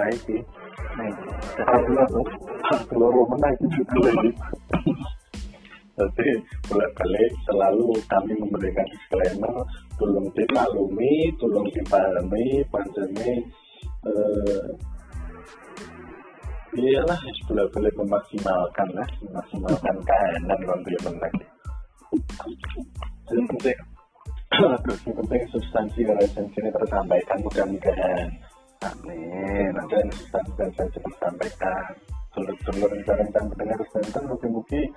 Baik sih. Nih, dulu seluruh menang itu lagi. Selalu kami memberikan disclaimer, tolong dimaklumi, tolong dipahami, panjangnya eh, bolak-balik memaksimalkan lah, memaksimalkan kahanan nanti menang. Jadi penting, yang penting substansi dan esensi ini tersampaikan mudah-mudahan. Amin. Nanti substansi dan esensi tersampaikan. Dulur-dulur rencana mendengar sebentar mungkin-mungkin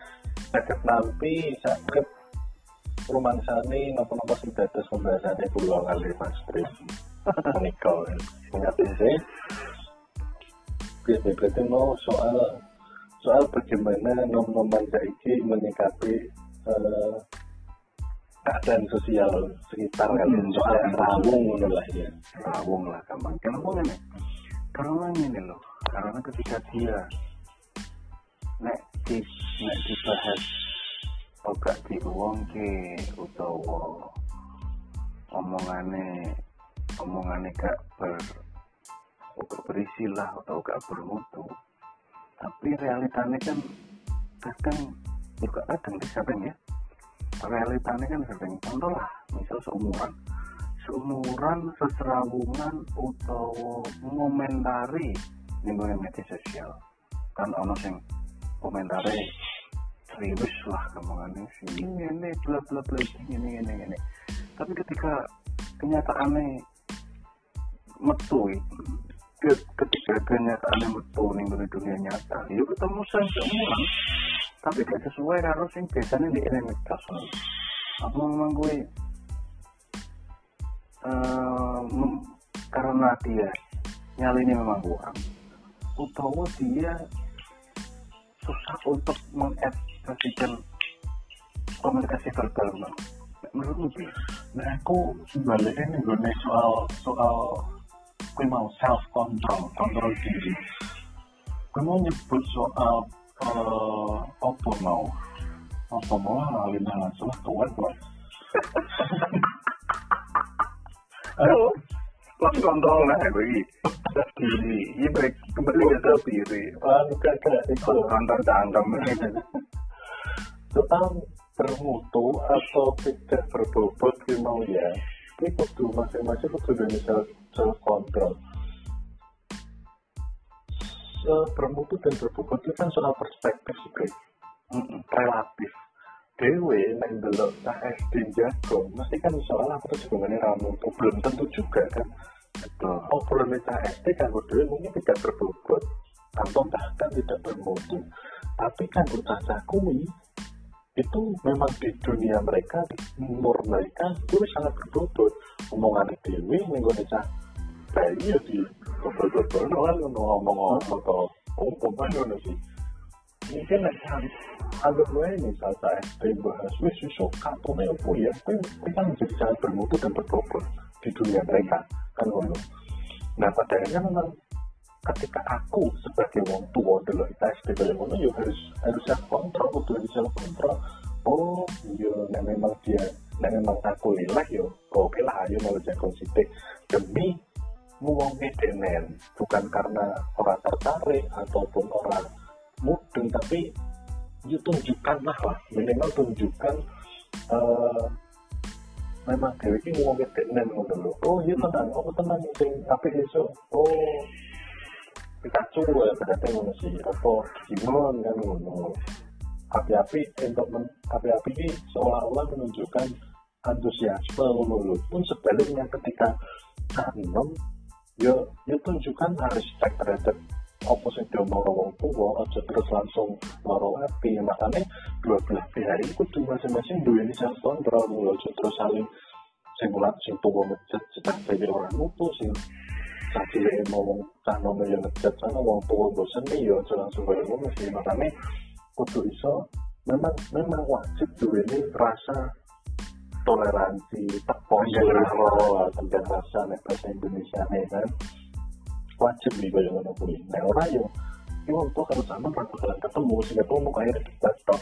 sakit nampi sakit rumah sani nopo-nopo sing dados pembahasannya pulau kali mas Pris Nikel ingat sih Biasa berarti mau soal soal bagaimana nom-noman saiki menyikapi eh, keadaan sosial sekitar Hmm, kalian soal soal rawung lah ya. Rawung lah gampang. Kenapa ini karena ini loh karena ketika dia nek di nek dibahas ogak diuwongke utawa omongane omongane gak ber gak berisi lah atau gak bermutu. Tapi realitanya kan kadang bukan kadang kadang ya realitanya kan sering contoh lah. Misal seumuran. Seumuran seserawungan utawa ngomentari ning nggone media sosial. Kan ono sing komentare serius lah kemangane sing ini bla bla bla ini ini ini tapi ketika kenyataannya metu ke- ketika kenyataannya metu nggone dunia nyata yuk ketemu sing seumuran tapi gak sesuai karo sing biasanya di medsos apa memang gue eh, mem- karena dia nyalinya memang kurang utawa dia susah untuk mengekspresikan komunikasi verbal menurutmu Bi? Nah, aku sebaliknya nih gue soal soal gue mau self control, kontrol diri. Gue mau nyebut soal apa mau? Halin langsung tuan tuan. Ayo, self kontrol lah bagi diri iya baik. Kembali ke self diri Ah, bukan itu. kantor cangkem Soal bermutu atau tidak berbobot mau ya. Ini kudu masing-masing kudu dari self self control. Bermutu dan berbobot itu kan soal perspektif sih, relatif. Dewe neng delok tak SD jago mesti kan soal aku tuh sebenarnya ramu belum tentu juga kan. Betul. Oh problem tak SD kan dewe mungkin tidak berbobot atau bahkan tidak bermutu. Tapi kan caca kui itu memang di dunia mereka di umur mereka itu sangat berbobot. Omongan dewe nenggo cah bayi ya di berbobot kan ngomong-ngomong atau ngomong ngono sih mungkin nek anggap gue misal saya SD bahas wis susuk kampungnya apa ya gue gue kan menjadi sangat bermutu dan berbobot di dunia mereka kan ngono nah pada akhirnya memang ketika aku sebagai wong tua dulu kita SD kayak ngono ya harus harus kontrol harus self kontrol oh nek memang dia memang aku lilah yo. Oke lah ayo mau jago sidik demi ngomong denen bukan karena orang tertarik ataupun orang mudeng tapi you tunjukkanlah lah minimal tunjukkan eh memang dewe iki ngomong denen ngono lho oh iya tenang. Oh tenang sing. Tapi iso oh Pikachu ya berarti ngono apa Digimon kan ngono. Api-api untuk men, api-api ini seolah-olah menunjukkan antusiasme ngono lho pun sebaliknya ketika tanam yo yo tunjukkan respect terhadap apa sing diomong wong tua. Aja terus langsung loro api. Makanya dua belah pihak ini kudu masing-masing duwe ini self control lho aja terus saling sing ulat sing tua ngejat cetak dari orang mutu sing tapi mau wong cah nono yang ngejat sana wong tua bosen nih yo aja langsung kaya ngono sih. Makanya kudu iso memang memang wajib duwe ini rasa toleransi tepung general tentang rasa bahasa Indonesia nih kan? Wajib nih kaya ngono kuwi nek ora yo iki wong tua harus sama kan bakalan ketemu sehingga tuh mau akhirnya kita stop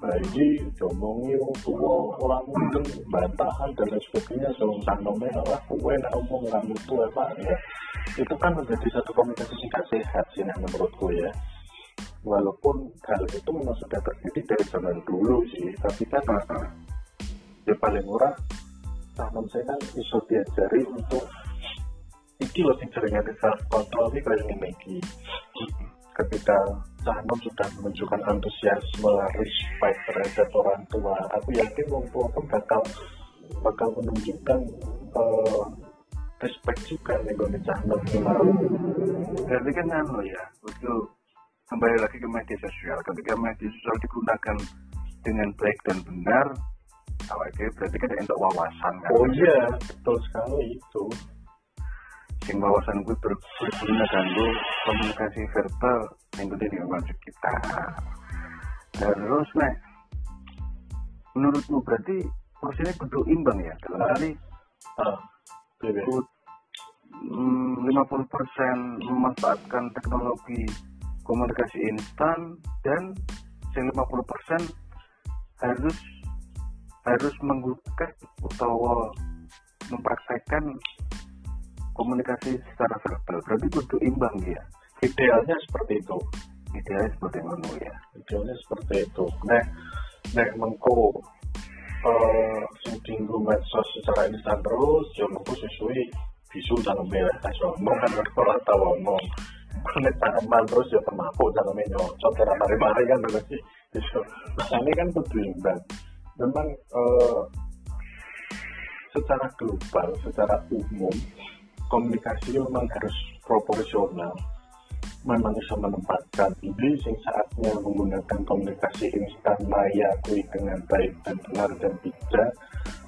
bayi diomongi wong tua orang mungkin bantahan dan lain sebagainya. So tanamnya lah kue nak omong kamu tua pak ya. Itu kan menjadi satu komunikasi singkat sehat sih nah, menurutku ya. Walaupun hal itu memang sudah terjadi dari zaman dulu sih tapi kan ya paling murah. Tanam saya kan iso diajari untuk iki loh sing jaringan self control ini kayak ini ketika Canom sudah menunjukkan antusiasme respect terhadap orang tua aku yakin orang tua pun bakal bakal menunjukkan uh, respect juga nih gue berarti kan anu ya itu kembali lagi ke media sosial. Ketika media sosial digunakan dengan baik dan benar awalnya berarti kan untuk wawasan kan? Oh iya betul sekali itu. Sing wawasan gue ber, berguna kanggo komunikasi verbal yang gede di konsep kita. Terus nih menurutmu berarti porsinya kudu imbang ya? Dalam kali uh, lima puluh persen memanfaatkan teknologi komunikasi instan dan lima puluh persen harus harus menggunakan atau mempraktekkan komunikasi secara verbal. Berarti kudu imbang ya? Idealnya seperti itu. Idealnya seperti itu ya? Idealnya seperti itu. Nah nah mengko uh, sing tinggu medsos secara instan terus ya mengko sesuai bisu dalam merah kasih ngomong kan kalau tahu ngomong. Nek tanaman terus ya pemapuk dalam nyocok kira mari-mari kan berarti itu ini kan kudu imbang memang uh, secara global secara umum komunikasi memang harus proporsional. Memang bisa menempatkan ini sing saatnya menggunakan komunikasi instan maya kui dengan baik dan benar dan bijak.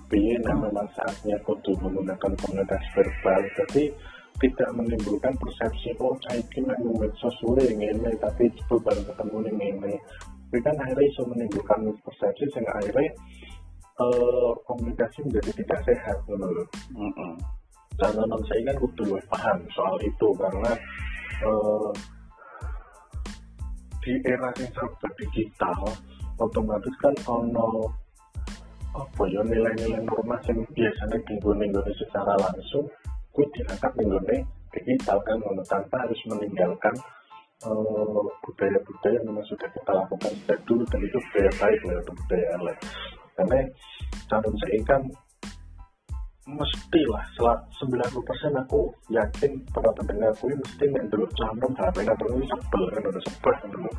Piye nah memang saatnya kudu menggunakan komunikasi verbal. Jadi tidak menimbulkan persepsi oh saya ini medsos yang ini tapi baru ketemu yang ini kan akhirnya bisa menimbulkan persepsi sehingga akhirnya uh, komunikasi menjadi tidak sehat menurut mm -hmm karena non saya kan kudu paham soal itu karena uh, di era yang serba digital otomatis kan ono apa ya nilai-nilai norma yang biasanya tinggal-tinggal secara langsung gue diangkat tinggal digital kan ono tanpa harus meninggalkan budaya-budaya yang memang sudah kita lakukan sejak dulu dan itu budaya baik atau budaya lain. Karena calon saya kan mestilah sembilan puluh persen aku yakin para pendengar aku mesti yang dulu campur HP atau ini sebel kan udah sebel kan dulu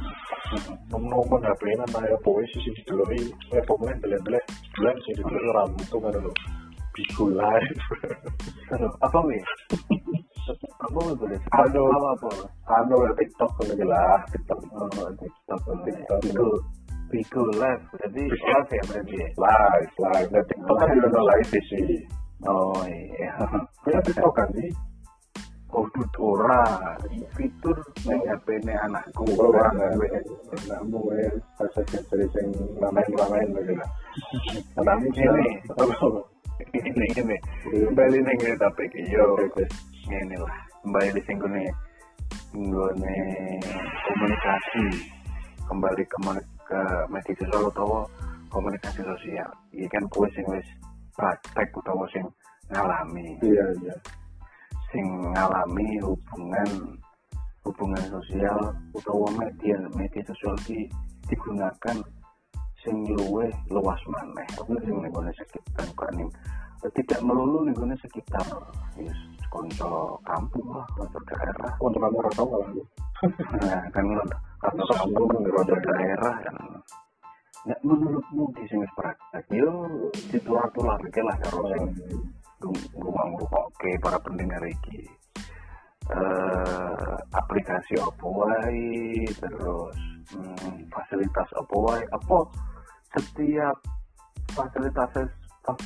nomor HP ini naya poe sih sih dulu ini. Eh pokoknya beli beli sih dulu rambut tuh kan dulu bisu live apa nih apa nih boleh? Anu apa apa anu TikTok kan lah. TikTok. TikTok TikTok. Itu Bigo live berarti live ya berarti? Live live. Nah TikTok kan udah live sih Oh iya. Ya TikTok kan sih. Oh, ora fitur nang HP ne anakku. Ora anakmu ya. Bahasa sing ramen-ramen lagi lah. Tapi ini ini ini kembali ning tapi yo ini lah kembali di sing gone nggone komunikasi. Kembali ke ke media sosial atau komunikasi sosial. Ini kan kue sing wis praktek utawa sing ngalami. Iya iya. Sing ngalami hubungan hubungan sosial utawa media media sosial di digunakan sing luwe luas maneh. Sing ning sekitar kok ning tidak melulu ning sekitar yes konco kampung lah konco daerah. Konco tau lah nah kan karena kampung konco daerah kan Nek menurutmu di sini praktek yo ditular-tular iki lah karo sing ngomong oke para pendengar iki. Uh, aplikasi apa wae terus hmm, fasilitas apa wae apa setiap fasilitas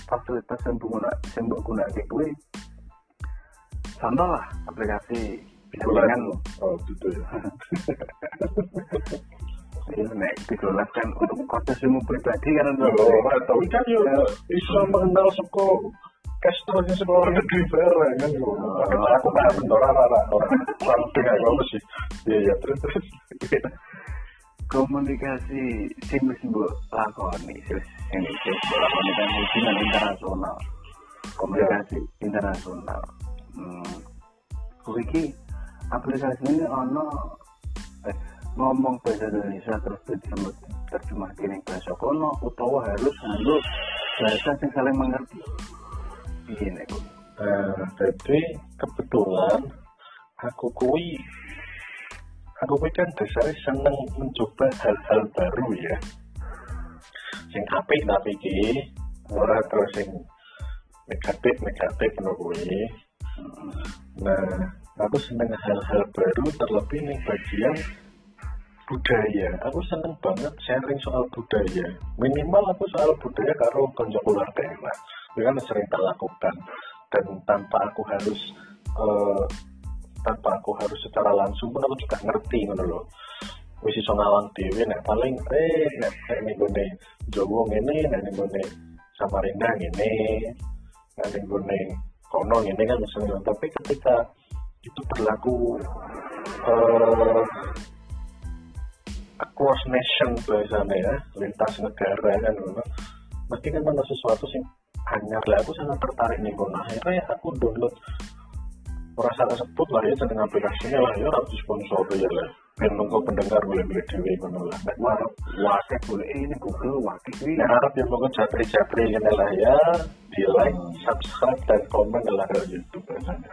fasilitas yang guna yang guna kuwi contoh lah aplikasi bisa dengan oh gitu ya nek dijelaskan untuk kontesmu pribadi kan oh, tapi kan yo bisa mengenal suku di sekolah negeri bareng kan yo. Aku paham orang orang orang orang sih? Iya iya. Terus terus komunikasi wis mbok lakoni sing wis lakoni kan internasional. Komunikasi internasional. Hmm. aplikasi ini ono eh, ngomong bahasa Indonesia terus terjemah kini bahasa kono utawa harus nganggo bahasa yang saling mengerti. Ini uh, jadi kebetulan aku kui aku kan dasarnya seneng mencoba hal-hal baru ya. Sing apik tapi ki ora terus sing negatif negatif no nah aku seneng hal-hal baru terlebih nih bagian budaya. Aku seneng banget sharing soal budaya. Minimal aku soal budaya karo konco keluarga itu kan sering tak lakukan. Dan tanpa aku harus uh, tanpa aku harus secara langsung pun aku juga ngerti ngono loh wis iso ngawang dhewe nek paling eh nek nek gone Jawa ngene nek gone Samarinda ngene nek gone kono ngene kan misalnya tapi ketika itu berlaku uh, across nation biasanya ya lintas negara kan mesti kan ada sesuatu sih hanya lah aku sangat tertarik nih kok nah akhirnya ya aku download merasa tersebut lah ya dengan aplikasinya lah ya harus sponsor ya lah. Dan nunggu pendengar boleh beli dewi kono lah nek wakil boleh ini Google wakil ini nek harap yang mau japri japri ini lah ya. Di like subscribe dan komen lah ke YouTube biasanya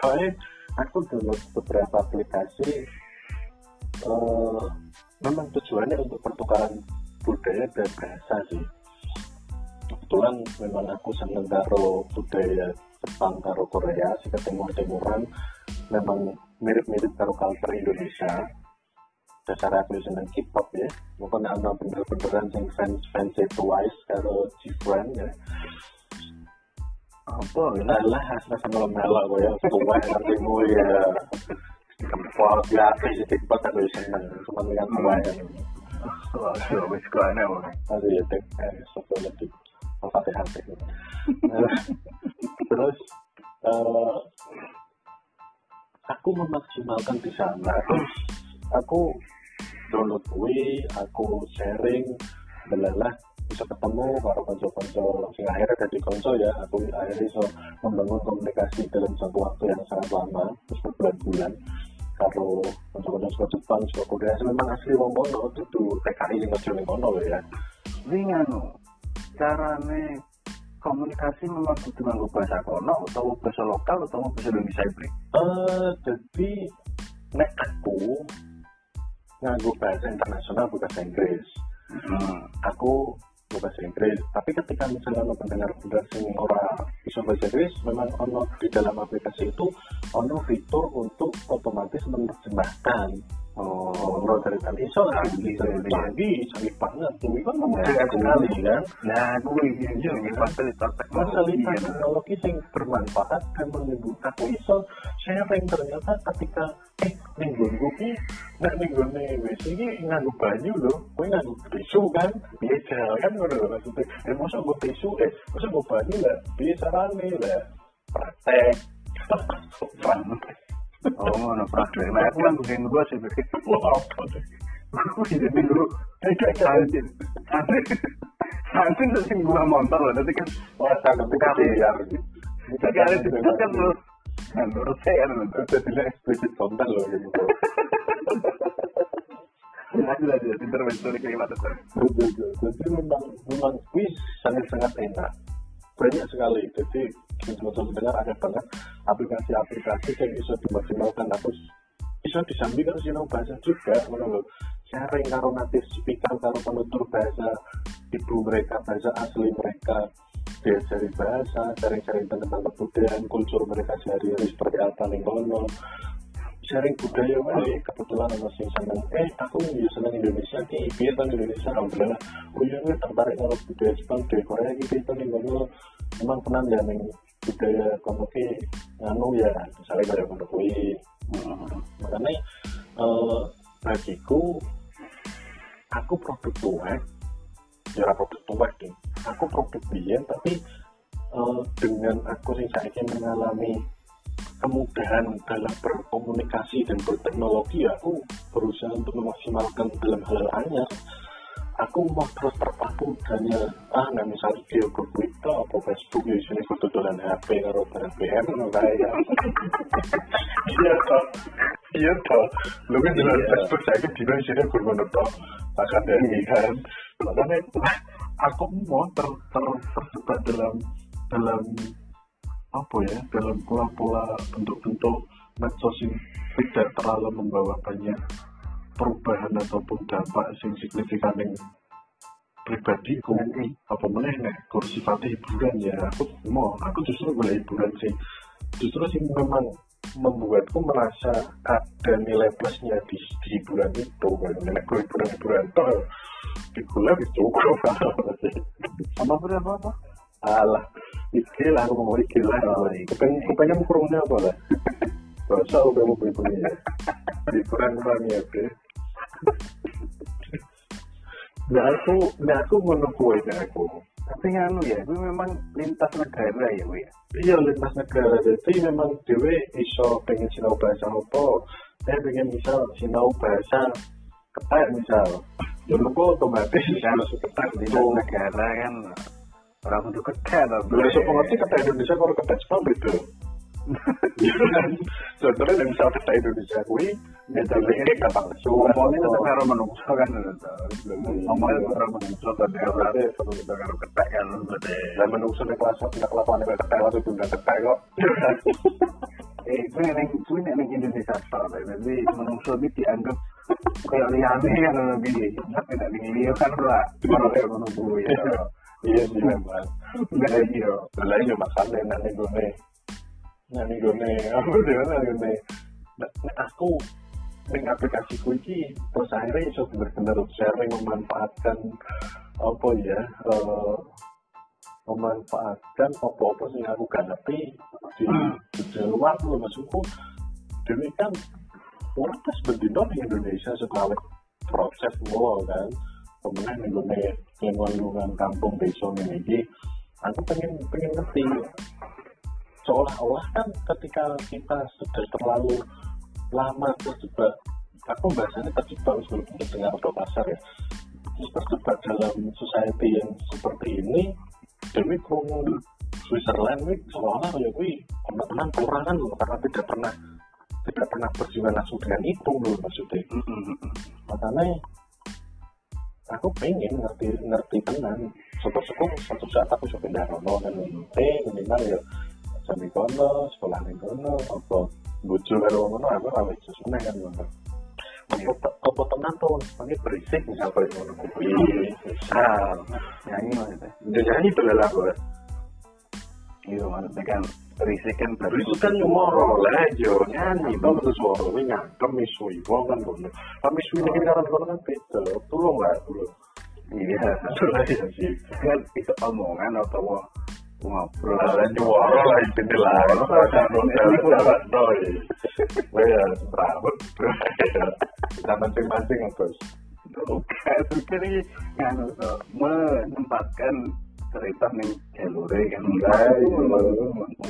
soalnya aku download beberapa aplikasi uh, memang tujuannya untuk pertukaran budaya dan bahasa sih. Kebetulan memang aku seneng karo budaya Jepang karo Korea sih ketemu timuran memang mirip-mirip karo culture Indonesia. Dasar aku seneng K-pop ya. Mungkin ada bener-beneran yang fans fans twice karo G-Friend ya. Apa? Lah lah asal sama melok gue ya. Tua artimu ya. Kempol biasa sih tiktok aku seneng. Cuma lihat tua ya Waduh, wis kok aneh Aduh ya, tek, eh, sopo lebih pakai HP. Terus uh, aku memaksimalkan di sana. Terus aku download gue, aku sharing, belalah bisa ketemu karo konco-konco sing akhirnya jadi konco ya aku akhirnya bisa membangun komunikasi dalam satu waktu yang sangat lama terus berbulan-bulan karo konco-konco suka Jepang suka Korea memang asli wong kono itu TKI yang kecil kono ya ini anu carane komunikasi memang kudu nganggo bahasa kono atau bahasa lokal atau bahasa Indonesia ini? Uh, jadi nek aku nganggo bahasa internasional bukan bahasa Inggris. Hmm. aku bahasa Inggris. Tapi ketika misalnya lo pendengar pendengar sing ora bisa bahasa Inggris memang ono di dalam aplikasi itu ono fitur untuk otomatis menerjemahkan Oh, bro dari tadi so canggih, canggih, canggih banget. Ini kan memudahkan sekali kan. Nah, gue ini juga fasilitas teknologi, teknologi yang bermanfaat dan menimbulkan iso sharing ternyata ketika eh minggu gue nggak minggu nih wes ini nganggu baju loh, gue nganggu tisu kan, biasa kan gue maksudnya. Eh masa gue tisu, eh masa gue baju lah, biasa rame lah, praktek. Praktek. Oh, ngono praktek. Nah, aku kan sih berarti. Wah, apa tuh? Aku jadi dulu. Tuh sing gua motor loh. Nanti kan wah sangat ya. Sekali itu kan menurut saya kan tidak eksplisit konten loh gitu. Lagi lagi intervensi? Jadi memang memang wis sangat sangat enak banyak sekali jadi betul benar ada banget aplikasi-aplikasi yang bisa dimaksimalkan. Aku bisa disampaikan sih bahasa juga menurut sharing karo native speaker karo penutur bahasa ibu mereka bahasa asli mereka diajari bahasa sharing-sharing tentang kebudayaan kultur mereka sehari-hari seperti apa nih kono sharing budaya wae kebetulan ada sing seneng. Eh aku ya seneng Indonesia ki to Indonesia alhamdulillah oh gue tertarik karo budaya Jepang di Korea piye to ning kono memang pernah ya budaya kono ki nganu ya misalnya kaya kono kuwi makanya uh, bagiku aku produk tua ya produk tua ding aku produk biyen tapi uh, dengan aku sing saiki mengalami kemudahan dalam berkomunikasi dan berteknologi aku berusaha untuk memaksimalkan dalam hal anyar aku mau terus terpaku hanya ah nah misalnya ke Twitter atau Facebook di sini dengan HP atau barang BM kayak iya toh. Iya toh. Lu kan dengan Facebook saya kan di sini bermana toh. Akan dari kan makanya aku mau ter, ter, terjebak dalam dalam apa ya dalam pola-pola bentuk-bentuk medsos yang tidak terlalu membawa banyak perubahan ataupun dampak yang signifikan yang pribadi ku apa meneh nek kursi sifatnya hiburan ya aku mau aku justru boleh hiburan sih. Justru sih memang membuatku merasa ada nilai plusnya di, di hiburan itu nek gue hiburan hiburan toh di gula itu apa berapa apa alah ikil aku mau ikil lah. Kepengen kepengen kurungnya apa lah? Gak usah udah mau beli punya hiburan kurang ya deh Nah aku, nah aku menunggu aja aku. Tapi anu ya, itu memang lintas negara ya, Bu ya. Iya lintas negara, jadi memang dewe iso pengen sinau bahasa apa, saya pengen misal sinau bahasa ketek misal. Ya kok otomatis kalau ketek di negara kan orang untuk ketek lah. Besok pengerti ketek Indonesia kalau ketek Jepang beda. Contohnya yang misal kita Indonesia kui, ya tapi ini gampang su. Ngomongnya tetap karo menungso kan, ngomongnya tetap menungso kan, ya berarti tetap karo ketek kan, berarti. Dan menungso di kelas tidak kelakuan dengan ketek waktu itu nggak ketek kok. Eh, itu yang itu yang Indonesia jadi menungso ini dianggap kayak liane kan lebih, tapi tidak liane kan lah, kalau kayak menungso ya. Iya sih memang. Enggak iya. Lain cuma santai nanti gue nyanyi gone aku dia gone nah, aku dengan aplikasi kunci terus akhirnya bisa benar-benar sharing memanfaatkan apa ya uh, memanfaatkan apa-apa yang aku ganapi di, di luar lu maksudku. Demikian orang pas berdino di Indonesia setelah proses mulai kan? Kemudian nih lingkungan kampung besok ini aku pengen pengen ngerti seolah-olah kan ketika kita sudah terlalu lama terjebak aku bahasanya terjebak meskipun dengar atau pasar ya. Terjebak dalam society yang seperti ini demi kurung Switzerland ini seolah ya gue teman-teman kurangan loh karena tidak pernah tidak pernah berjiwa langsung dengan itu loh maksudnya. Makanya aku pengen ngerti ngerti tenang syukur-syukur satu saat aku coba pindah rono dan eh minimal ya sami kono sekolah ning kono apa bojo karo ngono aku ora wis seneng kan ngono. Apa tenan tuh ini berisik misal kayak ngono? Kuwi misal nyanyi maksudnya. Udah nyanyi belalah bos iya maksudnya kan berisik kan berisik kan nyumoro lah yo nyanyi tau betul suara ini nyantem misui wong kan ngono. Tapi misui ini kan kono kan beda tolong lah dulu iya sih kan itu omongan atau ngobrol dan juara lah itu lah ya serabut kita mancing-mancing terus bukan ini kan menempatkan cerita nih jalur kan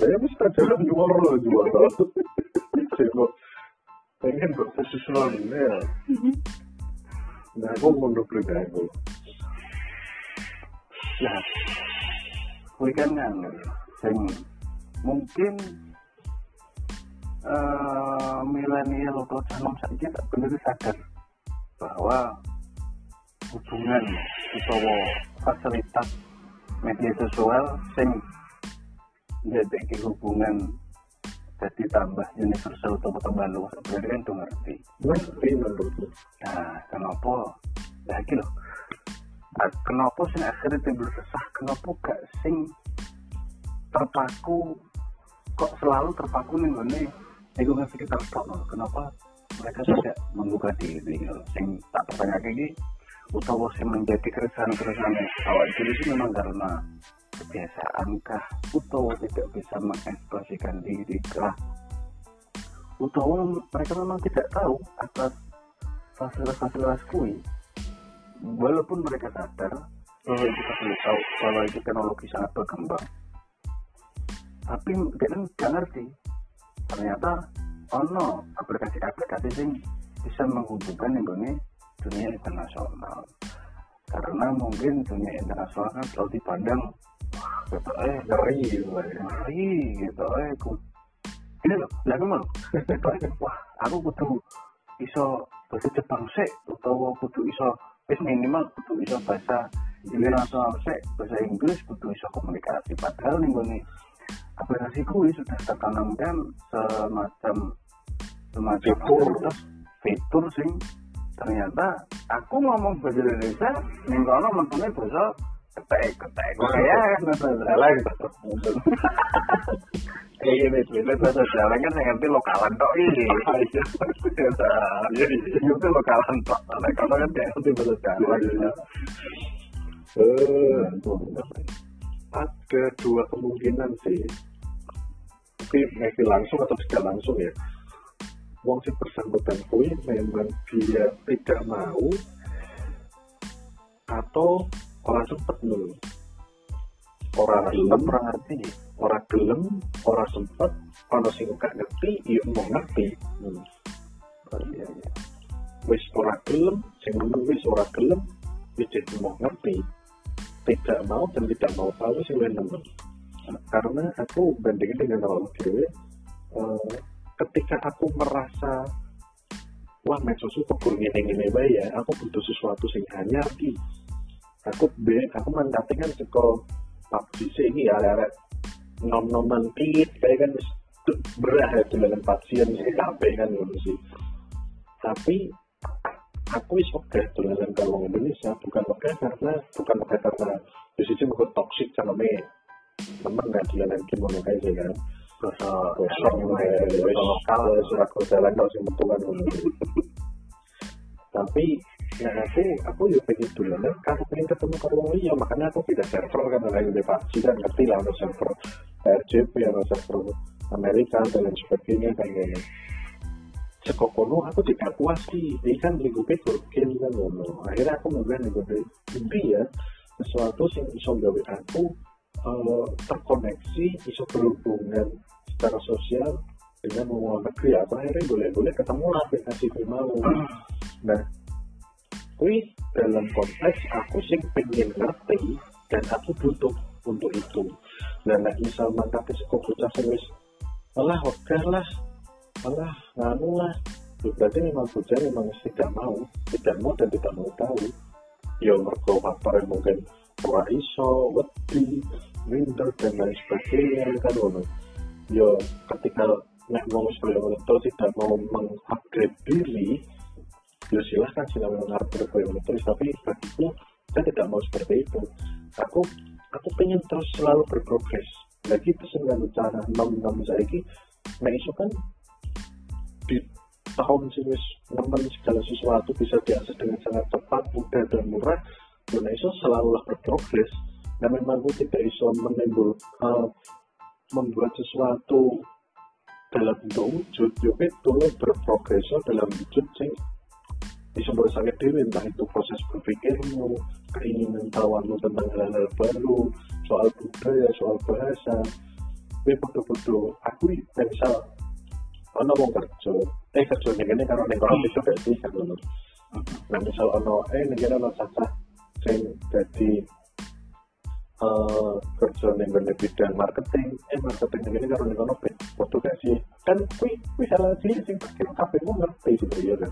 saya bisa jalan juara juara pengen berposisional ini ya nah aku beli aku nah kuwi kan sing mungkin uh, milenial atau calon saja tak benar sadar bahwa hubungan atau fasilitas media sosial sing jadi hubungan jadi tambah universal atau tambah luas berarti kan tuh ngerti. Ngerti menurutku. Nah kenapa? Lagi loh kenapa sing akhirnya timbul resah? Kenapa gak sing terpaku? Kok selalu terpaku nih gue lingkungan sekitar tok kenapa mereka tidak membuka diri? Sing tak pertanyaan kayak utawa sing menjadi keresahan-keresahan awal dulu sih memang karena kebiasaan kah? Utawa tidak bisa mengekspresikan diri kah? Utawa mereka memang tidak tahu atas fasilitas-fasilitas kui walaupun mereka sadar hmm. kita perlu tahu bahwa itu teknologi sangat berkembang tapi dia nggak ngerti ternyata ono aplikasi-aplikasi sing bisa menghubungkan ini dunia internasional karena mungkin dunia internasional kan selalu dipandang gitu eh ngeri ngeri gitu eh ku ini loh lagi mau gitu eh wah aku kudu iso bahasa Jepang sih atau kudu iso wis minimal kudu iso bahasa internasional sih bahasa Inggris kudu iso komunikasi. Padahal nih gue aplikasi kuis sudah tertanamkan semacam semacam fitur. fitur sing ternyata aku ngomong bahasa Indonesia ning kono mentune bahasa ketek ketek salah gitu ini ini bahasa Jawa kan saya ngerti lokalan tok ini itu lokalan tok. Kalau kan kayak ngerti bahasa Jawa ada dua kemungkinan sih. Tapi ngasih langsung atau tidak langsung ya. Wong si bersangkutan kui memang dia tidak mau atau orang sempet dulu orang gelem orang ngerti orang gelem orang sempet orang sing gak ngerti iya mau ngerti hmm. oh, iya, iya. wis orang gelem sing ngomong wis orang gelem wis jadi mau ngerti tidak mau dan tidak mau tahu sih nemen karena aku bandingin dengan orang dewe uh, ketika aku merasa wah medsos itu kok gini bae ya aku butuh sesuatu sing hanya ki aku be aku mendapatkan seko PUBG ini ya ada nom noman tingit kayak kan berat ya dengan pasien sih sampai kan sih. Tapi aku is oke okay, dengan kalau Indonesia bukan oke okay karena bukan oke okay karena di sini mau toxic sama me. Teman nggak jalan gimana kayak sih kan. Gosok lokal surat jalan kalau sih kan tapi ya aku aku juga pengen dulu kan kalau pengen ketemu orang iya makanya aku tidak server kan lagi di vaksin dan ngerti lah ada server RJP ada server Amerika dan lain sebagainya kan gitu sekokono aku tidak puas sih. Ini kan minggu bikin kan ngono akhirnya aku mungkin nih inti ya sesuatu yang bisa gawe aku uh, terkoneksi bisa berhubungan secara sosial dengan hubungan negeri. Apa akhirnya boleh-boleh ketemu lah aplikasi mau nah kui dalam konteks aku sih pengen ngerti dan aku butuh untuk itu. Nah, misal mantap sekolah bocah serius alah oke lah alah nganu lah. Berarti memang bocah memang tidak mau tidak mau dan tidak mau tahu ya faktor yang mungkin ora iso wedi minder dan lain sebagainya kan ngono. Ya ketika nek mau sekolah itu tidak mau mengupgrade diri ya silahkan silahkan berkomentar terus tapi bagiku saya tidak mau seperti itu aku aku pengen terus selalu berprogres lagi itu dengan cara enam enam saya ini nah itu kan di tahun sini nemen segala sesuatu bisa diakses dengan sangat cepat, mudah dan murah. Dan itu selalu berprogres. Dan memang gue tidak bisa menimbul uh, membuat sesuatu dalam bentuk wujud, itu berprogres dalam wujud sing bisa bersakit diri entah itu proses berpikirmu, keinginan tahuanmu tentang hal-hal baru, soal budaya, soal bahasa. Tapi betul-betul aku misal ono wong kerja. Eh kerja kene karo ning kono itu berarti kan ngono. Nah misal ono eh ning kene ono cacah sing dadi uh, kerja ning kene bidang marketing. Eh marketing kene karo ning kono foto sih? Kan kuwi kuwi salah sih sing kabeh mu ngerti gitu ya kan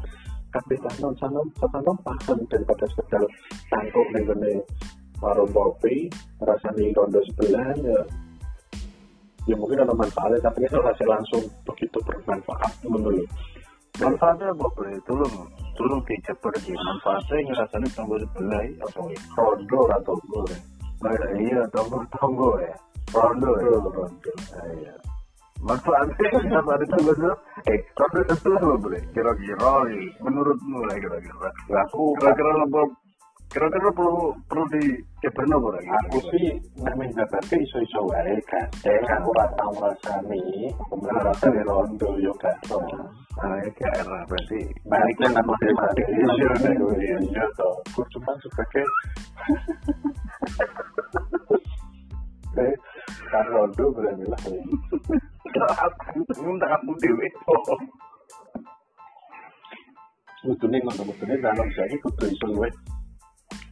kabeh sanon sanon sanon paham daripada sekedar tangkuk ning kene warung kopi rasanya rondo sebelah ya. Ya mungkin ada manfaatnya tapi itu hasil langsung begitu bermanfaat menurut manfaatnya apa boleh tolong tolong dijabar di manfaatnya ngerasanya tonggo sebelah atau rondo atau boleh nah, iya tonggo tonggo ya. Rondo ya. Rondo nah, iya manfaatnya apa ada sebelah eh rondo sebelah apa boleh kira-kira menurutmu lah kira-kira aku kira-kira lebih kira-kira perlu perlu di kebenar apa lagi aku sih namanya jabatnya iso-iso wae kan eh aku ora tau kemudian rasa di rondo yo kan nah ya kayak berarti baliknya nama matematik iya iya toh aku cuma sebagai eh kan rondo berarti lah aku bingung tak kamu dewe Kudune ngono kudune dalam jadi kudu iso luwih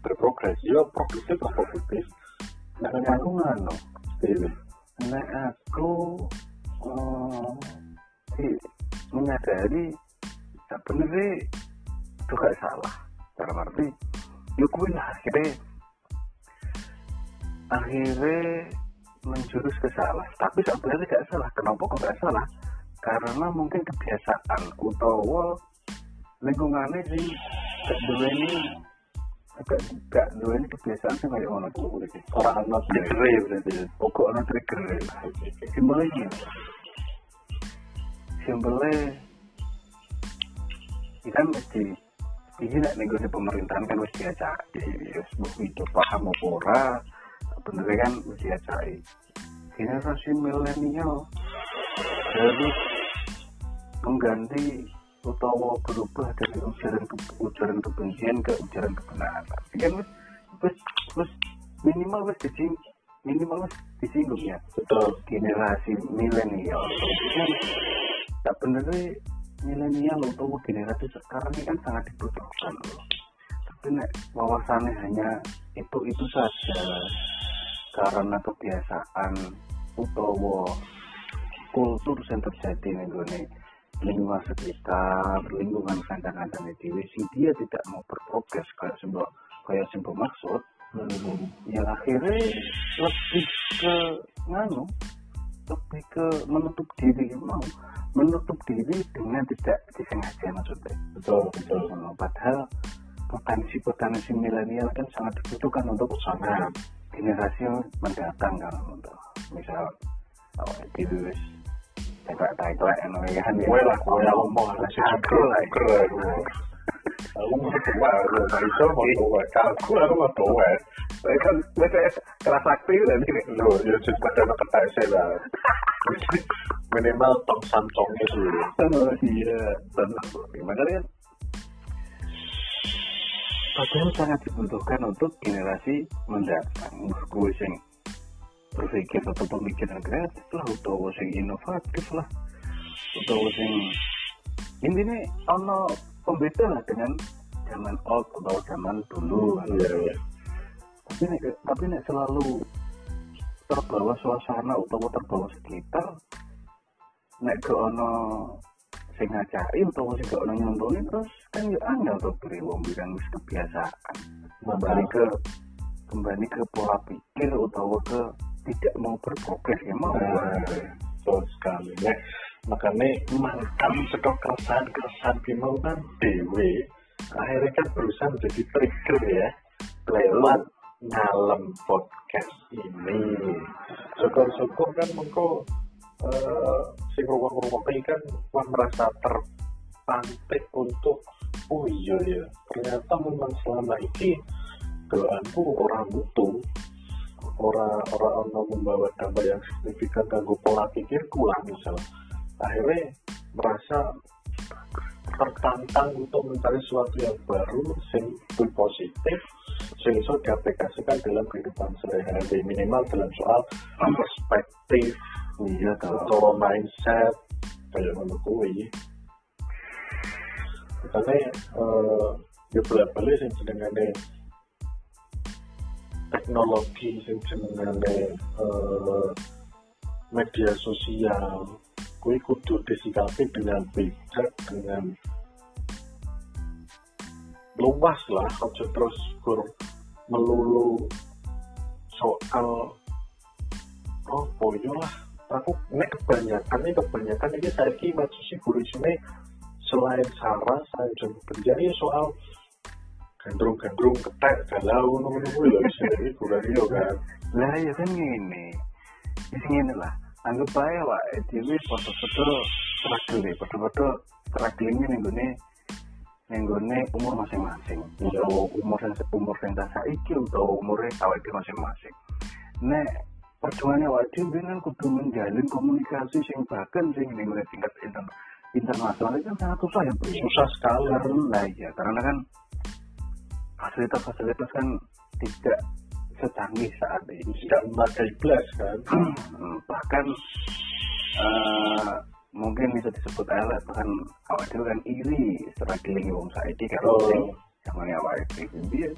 berprogres. Yo progresif lah progresif. Nah, aku ngono. Dewe. Nek aku eh, sih menyadari sebenarnya itu gak salah. Dalam arti, ya kuwi lah akhirnya akhirnya menjurus ke salah. Tapi sebenarnya gak salah. Kenapa kok gak salah? Karena mungkin kebiasaan utawa lingkungannya sih gak duweni gak gak duweni kebiasaan sih kayak ono kuwi. Ora ana Trigger berarti. Pokok ono trigger. Simpelnya ini kan mesti ini nek negosiasi pemerintahan kan mesti diajak wis mbok itu paham apa bener kan mesti diajak generasi milenial harus mengganti utawa berubah dari ujaran ke ujaran kebencian ke ujaran kebenaran. Ini kan wis wis wis minimal wis dising minimal wis disinggung ya. Betul. generasi milenial. Kan tak benernya milenial atau generasi sekarang ini kan sangat dibutuhkan. Loh tapi nek wawasannya hanya itu itu saja karena kebiasaan utawa kultur yang terjadi nih gue lingkungan sekitar lingkungan kandang-kandang itu sing dia tidak mau berprogres kayak sebuah kayak sebuah maksud ya akhirnya lebih ke nganu lebih ke menutup diri mau menutup diri dengan tidak disengaja maksudnya. Betul, betul. Padahal potensi potensi milenial kan sangat dibutuhkan untuk usaha generasi mendatang kan untuk misal oh, itu wis tak tak itu yang kan Kowe lah, ngomong lah, sih aku lah. Aku mau aku nggak bisa mau. Aku aku mau. Saya kan saya kelas aktif dan ini Lo, ya pada anak ketai saya lah. Minimal tong samcongnya sih. Oh, iya benar makanya kan padahal sangat dibutuhkan untuk generasi mendatang. Gue sing berpikir atau pemikiran kreatif lah atau sing inovatif lah. Atau sing intinya ono pembeda lah dengan zaman old atau zaman dulu. Iya, iya. tapi nek tapi nek selalu terbawa suasana utawa terbawa sekitar nek ke ono sing ngajari utawa sing gak ono nyontoni terus kan ya angel tuh bilang wis kebiasaan kembali ke kembali ke pola pikir utawa ke tidak mau berprogres ya mau Nah, betul sekali. Nah, makanya mantan sekok keresahan-keresahan Bimo kan dewe. Akhirnya kan berusaha menjadi trigger ya. Lewat ngalem podcast ini. Syukur-syukur kan mengko eh si ruang-ruang ini kan merasa terpantik untuk oh iya ya ternyata memang selama ini doaanku orang butuh. Orang orang ono membawa dampak yang signifikan kanggo pola pikirku lah misal. Akhirnya merasa tertantang untuk mencari sesuatu yang baru sing positif sing bisa diaplikasikan dalam kehidupan sehari-hari. Minimal dalam soal perspektif iya atau mindset kayak ngono eh ya bolak-balik sing jenengane teknologi sing jenengane eh, media sosial. Kuwi kudu disikapi dengan bijak dengan luas lah. Aja terus gur melulu soal oh boyo lah aku nek kebanyakan nih kebanyakan ini saya sih guru sini selain sarah selain jam kerja ini soal gandrung-gandrung ketek galau nunggu loh sih guru dia kan. Lah ya kan gini di sini lah. Anggap aja pak dhewe foto-foto struggle deh foto-foto nih gue nih gue umur masing-masing. Atau umur yang umur yang tak saiki atau umurnya awal masing-masing. Nek perjuangannya wajib dengan kudu menjalin komunikasi sing bahkan sing ning tingkat inter internasional itu kan sangat susah ya bro. Susah sekali karena ya. Karena kan fasilitas-fasilitas kan tidak secanggih saat ini. Tidak memadai belas kan. Hmm, bahkan eh, mungkin bisa disebut elek bahkan awak itu kan iri struggling wong saiki karo Oh. sing zamane awak itu dia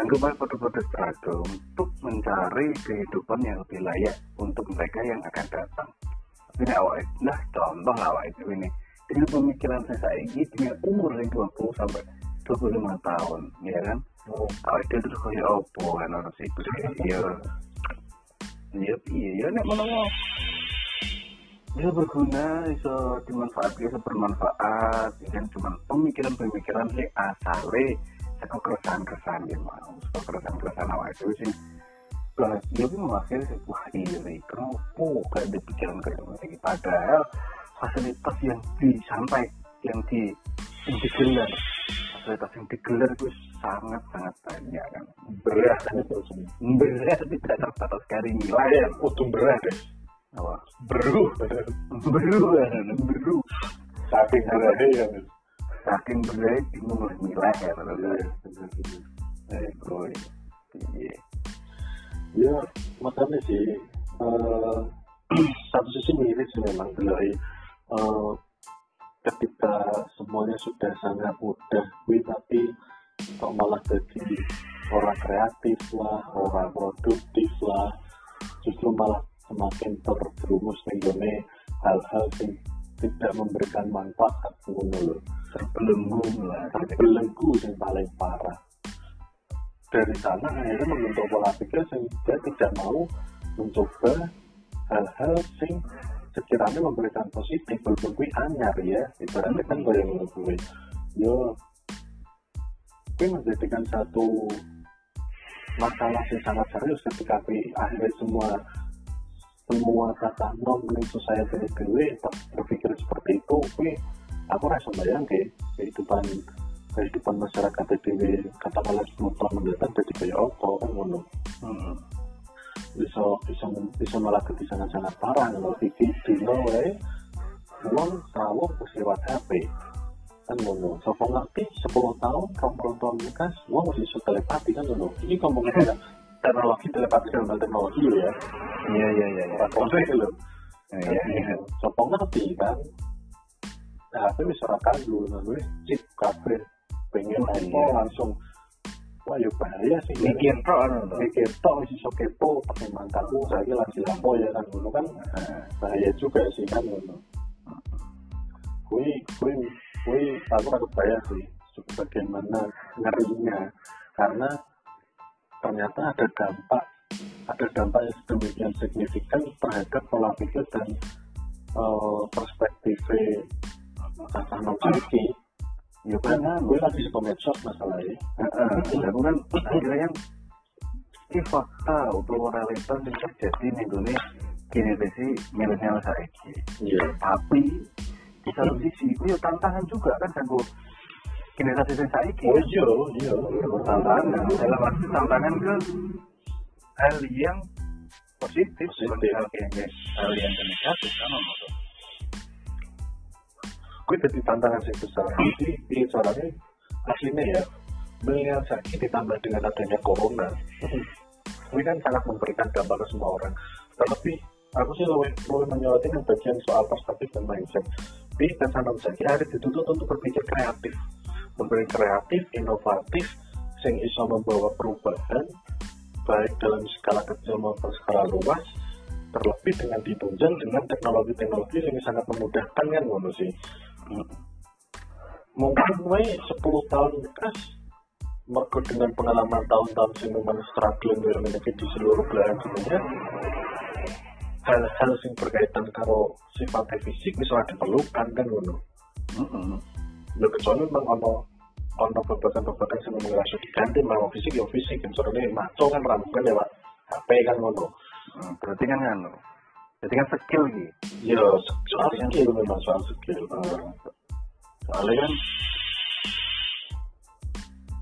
anggap aja foto-foto struggle untuk mencari kehidupan yang lebih layak untuk mereka yang akan datang. Tapi nek awak nah contoh lah awak itu ini dengan pemikiran saya saiki dengan umur yang 20 sampai 25 tahun ya kan? Oh, itu terus kayak opo kan orang sih ya ya iya ya nek menawa bisa berguna bisa dimanfaatkan bisa bermanfaat ya kan? Cuman pemikiran-pemikiran sih asale saka keresahan-keresahan ya mau saka keresahan-keresahan awak itu sih lah dia pun memakai wah iri kenapa? Gak ada pikiran lagi padahal fasilitas yang disampai yang di yang digelar. Fasilitas yang digelar itu sangat sangat banyak kan. Berat kan itu berat tidak terbatas dari nilai Kudu berat ya. apa? Beru. beru beru. Saking beratnya ya. Saking berat bingung lah nilai ya boy. Iya. Ya, makanya sih eh, satu sisi miris sih memang dari eh, ketika semuanya sudah sangat mudah, gue tapi kok malah jadi orang kreatif lah, orang produktif lah, justru malah semakin terjerumus nih hal-hal yang tidak memberikan manfaat lho. terbelenggu lah terbelenggu yang paling parah dari sana akhirnya membentuk pola pikir sehingga tidak mau mencoba hal-hal yang sekiranya memberikan positif walaupun gue anyar ya. Ibaratnya kan gue yang gue yo gue menjadikan satu masalah yang sangat serius ketika gue akhirnya semua semua kata non ning society gue berpikir seperti itu gue aku rasa bayang ke kehidupan kehidupan masyarakat itu katakanlah 10 tahun mendatang jadi kayak apa kan ngono. Hmm. Bisa bisa bisa malah jadi sangat sangat parah kalau pikir dino wae uang rawon wis lewat HP kan ngono sopo ngerti 10 tahun 20 tahun bekas uang masih bisa telepati kan ngono. Ini ngomongin ada teknologi telepati dalam hal teknologi loh ya. Iya iya iya iya. Orang konsep loh iya iya. Sopo ngerti kan? Nah, HP bisa rakan dulu nah gue chip kabel pengen Oh, apa iya. langsung wah ya bahaya sih. Mikir pro anu tuh mikir tok isi so kepo pakai mangkakku saya lagi lampu ya kan dulu kan. Bahaya juga sih kan dulu kui kui kui aku harus bayar sih bagaimana ngerinya. Karena ternyata ada dampak ada dampak yang sedemikian signifikan terhadap pola pikir dan eh, perspektif tatanan saiki ya kan gue lagi suka medsos masalahnya. Heeh, aku kan akhirnya kan ini fakta atau realitas yang terjadi di Indonesia sih milenial saiki. Iya. Tapi di satu sisi itu ya tantangan juga kan kan bu generasi yang saiki. Oh iya iya. Tantangan dalam arti tantangan ke hal yang positif. Positif. hal yang negatif kan. Gue jadi tantangan yang besar. Jadi di soalnya aslinya ya melihat sakit ditambah dengan adanya corona ini kan sangat memberikan dampak ke semua orang. Terlebih aku sih lebih, lebih menyoroti yang bagian soal perspektif dan mindset. Dan sanam saja harus dituntut untuk berpikir kreatif. Berpikir kreatif inovatif yang bisa membawa perubahan baik dalam skala kecil maupun skala luas terlebih dengan ditunjang dengan teknologi-teknologi yang sangat memudahkan kan ngono sih mungkin gue 10 tahun bekas mereka dengan pengalaman tahun-tahun sing memang struggling dengan menyakit di seluruh belahan dunia hal-hal yang berkaitan karo sifatnya fisik bisa diperlukan kan ngono. Lo kecuali memang ono ono babakan-babakan yang langsung diganti mau fisik ya fisik kan soalnya maco kan ramukan lewat HP kan ngono. Hmm, berarti kan anu berarti kan skill gitu ya soal skill memang soal skill soalnya kan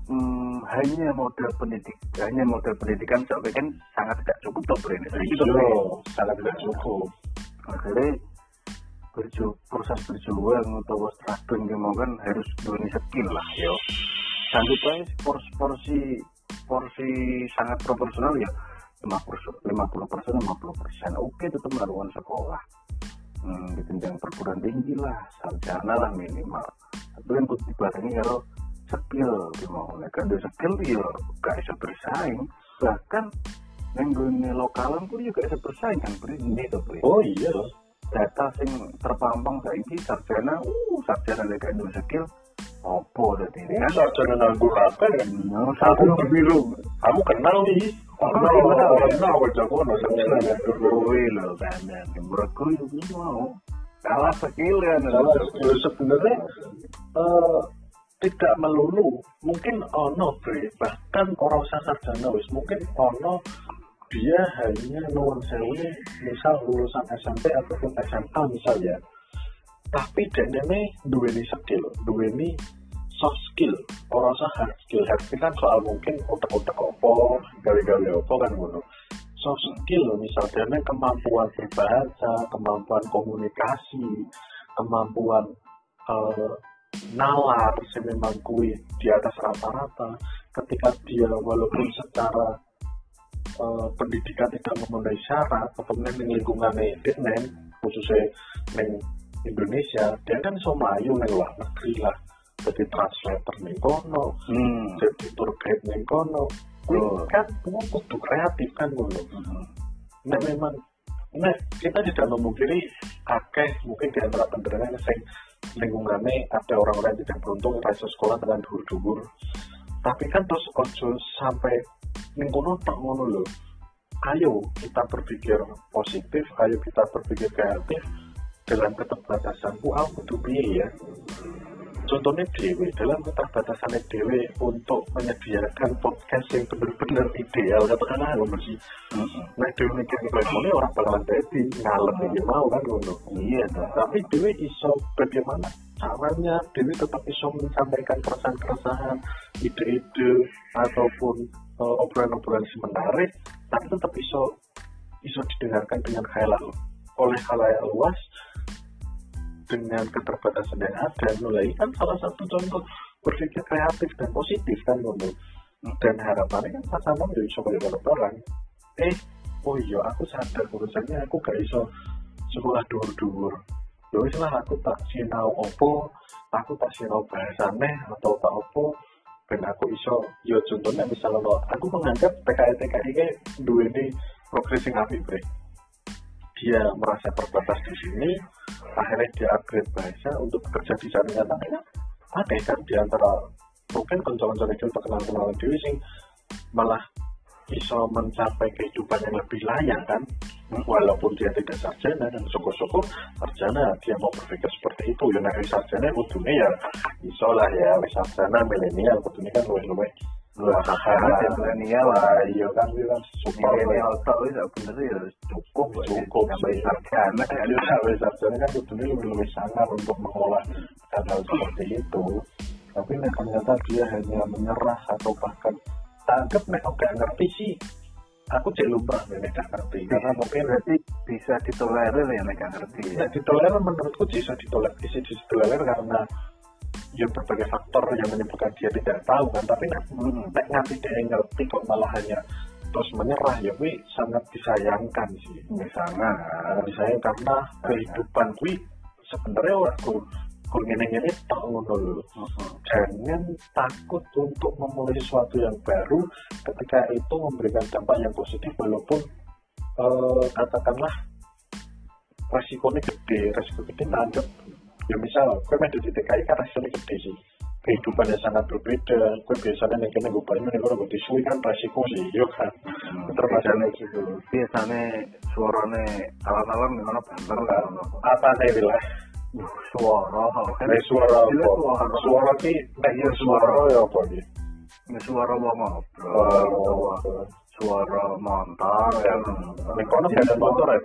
hmm, hanya model pendidik hanya model pendidikan sampai kan sangat tidak cukup toh Jadi, Bro. Yo, sangat tidak cukup. Akhirnya berju proses berjuang atau struggling mau kan harus punya skill lah yo. Sanggup porsi porsi sangat proporsional ya lima persen lima puluh persen lima puluh persen oke tetap melakukan sekolah. Hmm, di jenjang perguruan tinggi lah sarjana lah minimal. Tapi kan kudu dibarengi karo skill mau nek kan ada skill ya gak bisa bersaing. Bahkan yang gue lokalan pun juga bisa bersaing kan beri ini tuh beri oh iya loh data sing terpampang saiki sarjana uh sarjana gak ada skill opo dadi ini kan sarjana nganggur apa kan satu biru kamu kenal nih ini mau kalah skill ya Salah, ya sebenarnya eh, tidak melulu mungkin ono bahkan orang sarjana wis mungkin ono dia hanya sewu misal lulusan SMP ataupun SMA misal ya tapi dia ini duweni skill duweni soft skill. Orang usah hard skill. Hard skill kan soal mungkin otak-otak opo gawe-gawe opo kan ngono. Soft skill misalnya kemampuan berbahasa kemampuan komunikasi kemampuan eh, nalar sih memang kui di atas rata-rata. Ketika dia walaupun secara eh, pendidikan tidak memenuhi syarat atau di lingkungannya Vietnam khususnya di Indonesia dia kan so maju neng luar negeri lah jadi translator neng kono hmm. jadi tour guide neng kono. Oh. kan semua kudu kreatif kan ngono Nah memang nah kita tidak memungkiri akeh mungkin di antara penderang yang lingkungannya ada orang-orang yang tidak beruntung rasa sekolah dengan dhuwur-dhuwur. Tapi kan terus ojo sampai lingkungan tak ngono loh ayo kita berpikir positif ayo kita berpikir kreatif. Dalam keterbatasanku aku butuh piye ya contohnya dewe dalam keterbatasan dewe untuk menyediakan podcast yang benar-benar ideal katakanlah ngono sih nah dewe mikir ini orang bakalan jadi ngalem ini mau kan ngono. Iya tapi dewe iso bagaimana caranya? Dewe tetap iso menyampaikan keresahan-keresahan ide-ide ataupun eh, obrolan-obrolan menarik tapi tetap iso iso didengarkan dengan khayal oleh khalayak luas dengan keterbatasan yang ada mulai kan salah satu contoh berpikir kreatif dan positif kan ngono dan harapannya kan sama iso kaya orang eh oh iya aku sadar urusannya aku gak iso sekolah dhuwur-dhuwur ya wis aku tak sinau opo aku tak sinau bahasane atau tak opo ben aku iso ya contohnya misalnya aku menganggap TKI TKI ini dua ini progres yang apik bre dia merasa terbatas di sini akhirnya dia upgrade bahasa untuk bekerja di sana. Nyatanya ada kan di antara mungkin konco-konco itu terkenal kenal diri sing malah iso mencapai kehidupan yang lebih layak kan. Walaupun dia tidak sarjana dan syukur-syukur sarjana dia mau berpikir seperti itu. Ya nek sarjana kudunya ya iso lah ya sarjana milenial kudunya kan luwih milenial lah. kan ya cukup Cukup, Jadi kan lebih untuk mengolah hal-hal seperti itu tapi ternyata dia hanya menyerah atau bahkan ngerti sih aku nek gak ngerti mungkin bisa ya ngerti ya ditolerir menurutku bisa ditolerir bisa ditolerir karena ya berbagai faktor yang menyebabkan dia tidak tahu kan tapi nek nek ngerti dia ngerti kok malah hanya terus menyerah ya gue sangat disayangkan sih. Misalnya Nah, disayang karena kehidupan gue sebenarnya aku aku ngene-ngene tak ngono lho. Jangan takut untuk memulai sesuatu yang baru ketika itu memberikan dampak yang positif walaupun eh, katakanlah resikonya gede, resiko gede anggap ya misal gue main di TKI kan resikonya gede sih. Kehidupannya sangat berbeda. Gue biasanya nih kena gue paling nih gue disui kan resiko sih yuk kan. Termasuk gitu. Biasanya suaranya alam-alam gimana banter lah. Apa nih bilang? Suara kan suara apa? suara ki ya suara ya apa? Ini suara mau ngobrol Oh, suara motor yang nek kono ada motor ya,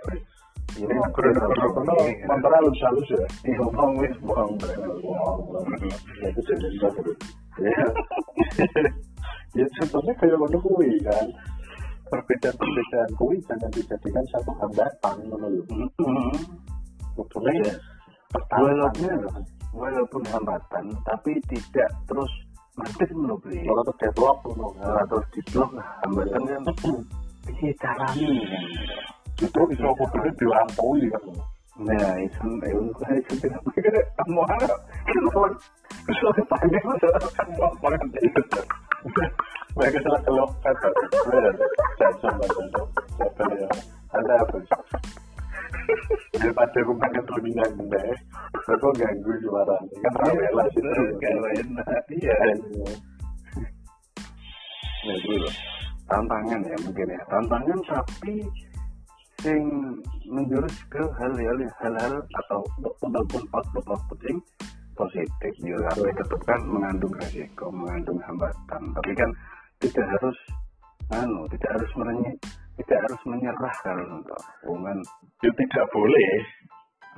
Ini guru-guru kono motor halus-halus ya. Contohnya kayak ngono kuwi kan. Perbedaan-perbedaan kuwi jangan dijadikan satu hambatan ngono lho. Kudune Walaupun walaupun hambatan, tapi tidak terus mati menurut beli. kalau ke deadlock ngono. Nah, terus hambatan kan kan. Itu iso kudune dilampaui kan. Nah, itu itu itu tidak mikir kamu harap kalau kalau tanya masalah kamu apa kan itu. Mereka salah kelok kata. Benar. Saya sama contoh. Siapa ya? Ada apa? Daripada aku makan telinga deh, aku ganggu suaranya. Kan rame lah situ. Gak enak. Iya. Nah, itu loh. Tantangan ya mungkin ya. Tantangan tapi sing menjurus ke hal-hal hal-hal atau ataupun output output yang positif. Ya tapi tetap kan mengandung resiko mengandung hambatan. Tapi kan tidak harus anu tidak harus menye, tidak harus menyerah kalau untuk hubungan. Itu tidak boleh.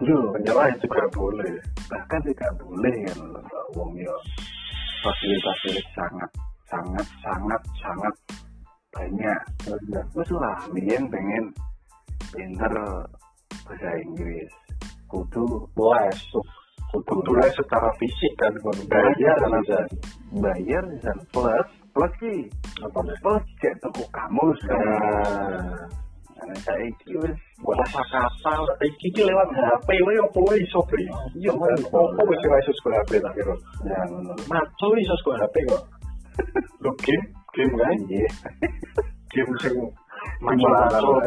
yo Menyerah juga boleh. bahkan tidak boleh kan untuk wong yo. Fasilitas sangat sangat sangat sangat banyak. Wes lah, biyen pengen pinter bahasa Inggris. Kudu Les. Kudu les secara fisik kan. bayar kan bayar bisa plus plus ki Apa plus cek toko kamus kan. Nah, Nah, saya iki wis kata kapal iki ki lewat HP wae opo wae iso bri. Iya, opo wis ora iso sekolah HP tak kira. ya. Maco iso sekolah HP kok. Lo game, game kan? Iya. Game sing simulator.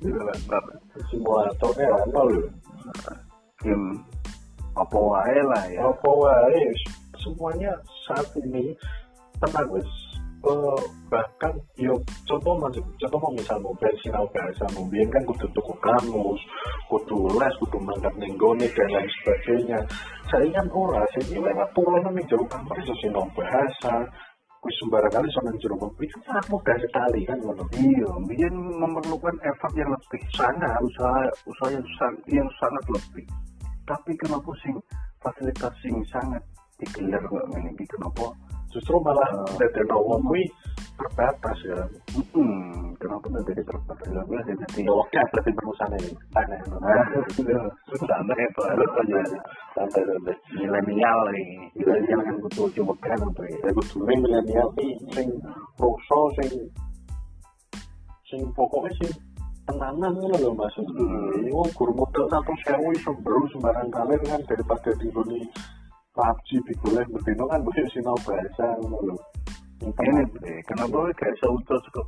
Simulator. Simulator apa lho? Game apa wae lah ya. Apa wae semuanya saat ini tenang wis. Eh, bahkan yo contoh mas contoh mau misal mau sinau bahasa mau biyen kan kudu tuku kamus kudu les kudu mangkat ning gone dan lain sebagainya saya kan ora saya ini lewat pulau ning jero kamar iso sinau bahasa wis sembarang kali nang jero mobil itu sangat mudah sekali kan ngono Iya, biyen memerlukan effort yang lebih sangat usaha usaha yang sangat yang sangat lebih. Tapi kenapa sing fasilitas sing sangat digelar ngene iki kenapa? Justru malah dadekno wong kuwi terbatas ya. Hmm, kenapa tidak terbatas? Lagi sih jadi ya waktu berarti perusahaan ini. Aneh. Sampai itu aja santai santai milenial ini. Milenial kan butuh coba kan apa ya ya kudune milenial iki sing rasa sing sing pokoknya sing tenanan ngono lho Mas. Hmm. Iku gur modal satu sewu iso sembarang kali kan daripada di sini PUBG digoleh berdino kan mesti sinau bahasa ngono lho. ini deh kenapa kayak seutuh cukup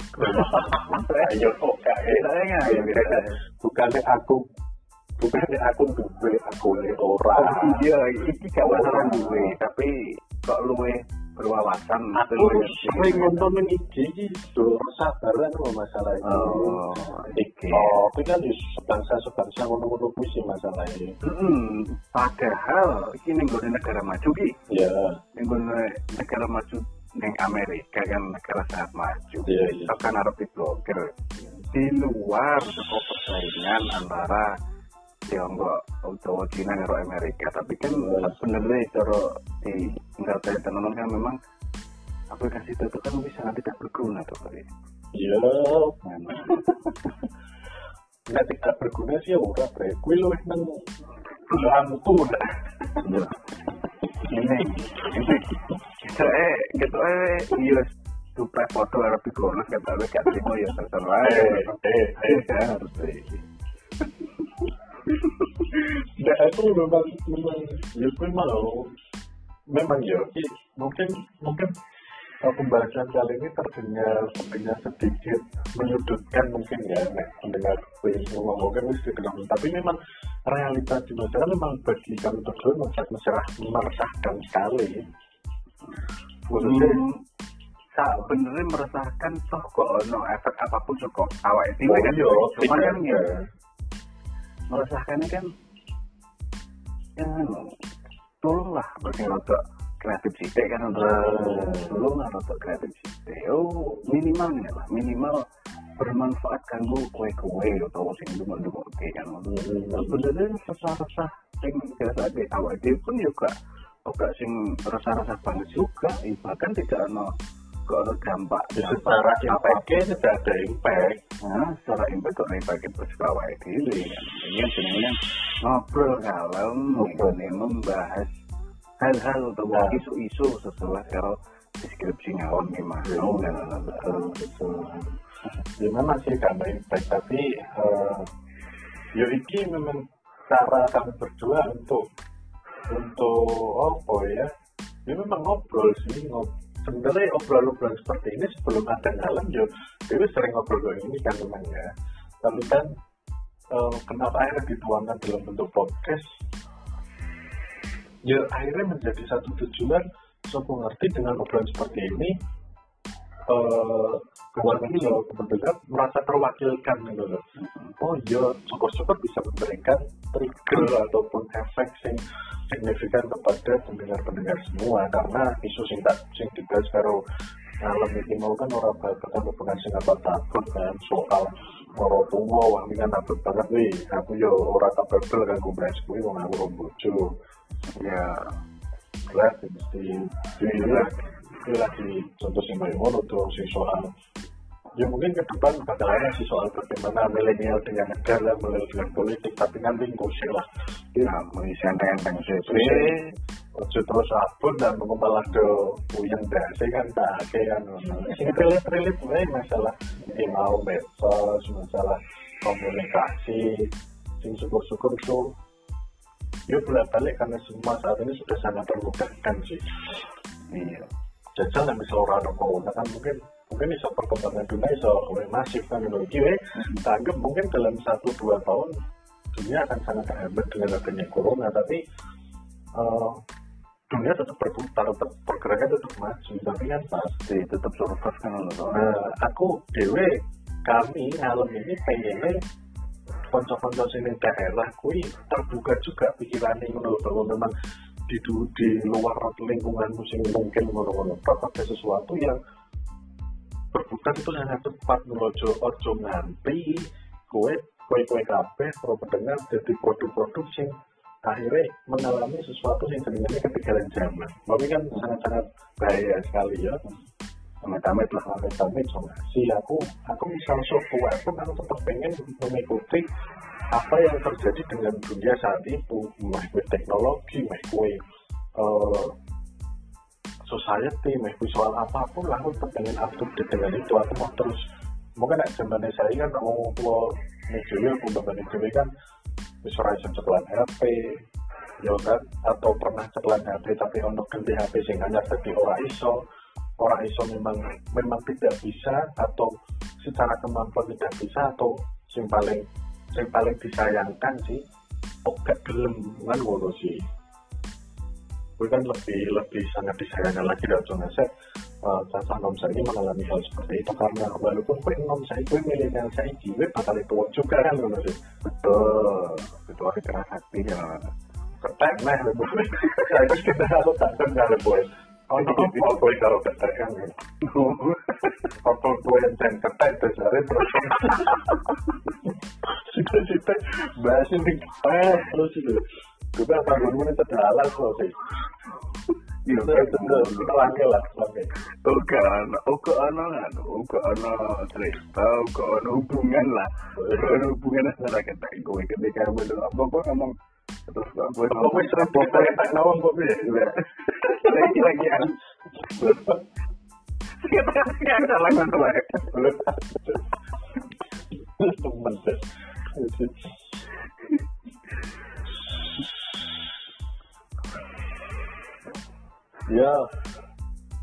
Ayo kok kae. saya ya Bukannya aku bukannya aku duwe aku le ora. iya iki gak masalah gue tapi kok luwe berwawasan Aku sering nonton ini IG iki do sabaran lho masalah ini. Oh, iki. Oh, tapi kan di sebangsa sebangsa ngono-ngono kuwi sih masalah ini. Hmm, padahal ini gue negara maju ki, Ya, gue negara maju neng Amerika kan negara sangat maju. Iya, iya. Bahkan harus diblokir di luar persaingan antara Tiongkok atau Cina karo Amerika. Tapi kan sebenarnya cara di internet teman kan memang aplikasi itu kan bisa tidak berguna tuh kali. ya, Memang. nggak tidak berguna sih ya ora bre. Kuwi lu nang lampu dah. Ya. ini eh gitu eh iya supaya foto harus dikurus kata lu gak terima ya terserah Eh, eh, eh. harus Nah, itu memang memang ya kuwi mau memang ya mungkin mungkin uh, pembahasan kali ini terdengar terdengar sedikit menyudutkan mungkin ya nek mendengar kuwi semua mungkin wis dikenal tapi memang realita di masyarakat memang bagi kami berdua meserah meresahkan sekali khususnya Hmm, sebenarnya meresahkan toh kok no efek apa pun kok awak itu Oh, kan cuma kan ya meresahkannya kan ya tolonglah bagi rotok kreatif sih kan tolonglah rotok kreatif sih oh minimal nih lah minimal bermanfaat kanggo kue-kue atau sing dulu-dulu oke kan sebenarnya resah-resah sing biasa di awal itu pun juga juga sing resah-resah banget juga. Bahkan tidak ada ada dampak Ya, secara impact-nya tidak ada impact. Nah, secara impact kok impact itu awal diri ini sebenarnya ngobrol kalau ini membahas hal-hal atau isu-isu sesuai kalau deskripsi ngawon gimana kan betul betul ya memang sih gak ada impact tapi uh, ya iki memang cara kami berdua untuk untuk apa ya? Ini memang ngobrol sih ngobrol sebenarnya obrolan-obrolan seperti ini sebelum ada ngalam ya Dewi sering ngobrol ini kan memang ya. Tapi kan uh, kenapa akhirnya dituangkan dalam bentuk podcast? Ya akhirnya menjadi satu tujuan so ngerti dengan obrolan seperti ini keluarga ini loh kebetulan merasa terwakilkan gitu loh. Oh iya syukur-syukur bisa memberikan trigger ataupun efek yang signifikan kepada pendengar-pendengar semua. Karena isu sing tak sing dibahas karo alam ini mau kan orang berkata bukan sing apa takut kan soal moro tua wah ini kan takut banget nih aku yo orang kapabel kan gue bahas gue mau nganggur bojo. Ya lah mesti ini lagi contoh sing main ngono sing soal ya mungkin ke depan bakal ada sih soal bagaimana milenial dengan negara, milenial dengan politik, tapi nanti sih lah. Ya, mengisi enteng-enteng sih. Ojo terus abun dan malah ke puyeng dasi kan tak kan. Ini relate-relate mulai masalah ini mau medsos, masalah komunikasi, sing syukur-syukur itu ya bolak balik karena semua saat ini sudah sangat termudahkan sih. Iya. Jajal yang bisa orang ada kan mungkin mungkin bisa perkembangan dunia bisa masif kan teknologi eh tanggap mungkin dalam satu dua tahun dunia akan sangat terhambat dengan adanya corona tapi uh, dunia tetap berputar tetap pergerakan tetap maju tapi kan pasti tetap survive kan nah aku dewe kami alam ini pengennya konco-konco sini daerah kui terbuka juga pikirannya menurut memang di, di luar lingkungan musim mungkin menurut ada sesuatu yang berbuka itu sangat cepat menuju ojo nganti kue kue kue kafe kalau pendengar jadi produk-produk sing akhirnya mengalami sesuatu yang sebenarnya ketinggalan zaman. Tapi kan sangat-sangat bahaya sekali ya. Amit-amit lah, amit-amit. Sama si aku, aku misalnya software pun aku tetap pengen mengikuti apa yang terjadi dengan dunia saat itu, mah teknologi, mah kue uh, society, mau soal apa pun lah aku pengen up to date dengan itu. Aku mau terus mungkin nak zaman saya kan mau tua media aku bapak media kan bisa rasa cekelan HP ya kan? Atau pernah cekelan HP tapi untuk ganti HP sehingga hanya tapi orang iso orang iso memang memang tidak bisa atau secara kemampuan tidak bisa atau yang paling yang paling disayangkan sih oh gak gelem kan ngono sih. Gue kan lebih lebih sangat disayangkan lagi dan zona set uh, nom saya ini mengalami hal seperti itu karena walaupun gue nom saya gue milenial saya gue bakal itu juga kan loh sih. Betul. Itu keras hati ya. Ketek meh lebih itu kita harus tak dengar boy Oh, ini gue kalau ketek kan Foto gue yang ceng ketek dasarnya terus Cita-cita bahas ini terus itu juga bangun itu halal kok sih Iya. Kita langke lah. Oke, ana, oke ana kan, oke ana cerita, oke ana hubungan lah. Ana hubungan antara kita gue ketika apa kok ngomong terus gue ngomong gue sering kita kita ngomong kok ya. Lagi lagi kan. Kita kan salah tuh. Temen ya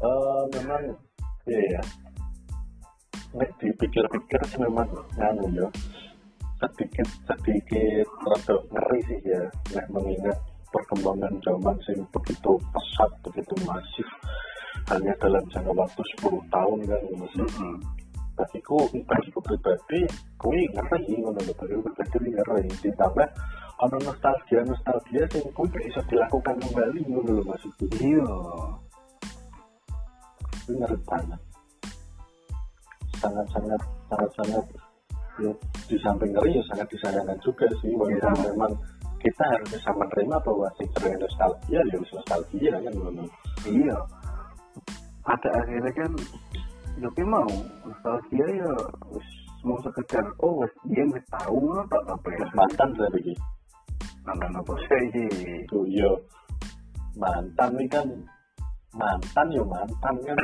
uh, memang iya ya dipikir-pikir memang nganu ya sedikit sedikit rada ngeri sih ya nek mengingat perkembangan zaman sing begitu pesat begitu masif hanya dalam jangka waktu 10 tahun kan masih mm -hmm. tapi ku bagiku pribadi kui ngeri ngono lho bagiku pribadi ngeri. Ditambah ada nostalgia nostalgia sing kuwi bisa dilakukan kembali ngono lho Mas. Iya. Benar banget. Sangat sangat sangat sangat ya, di samping ngeri ya sangat disayangkan juga sih walaupun ya. memang kita harus bisa menerima bahwa si tren nostalgia ya nostalgia kan ngono iya ada akhirnya kan ya mau nostalgia ya mau sekedar oh dia wis tahu apa apa ya mantan dari mantan apa sih itu yo mantan ini kan mantan yo mantan kan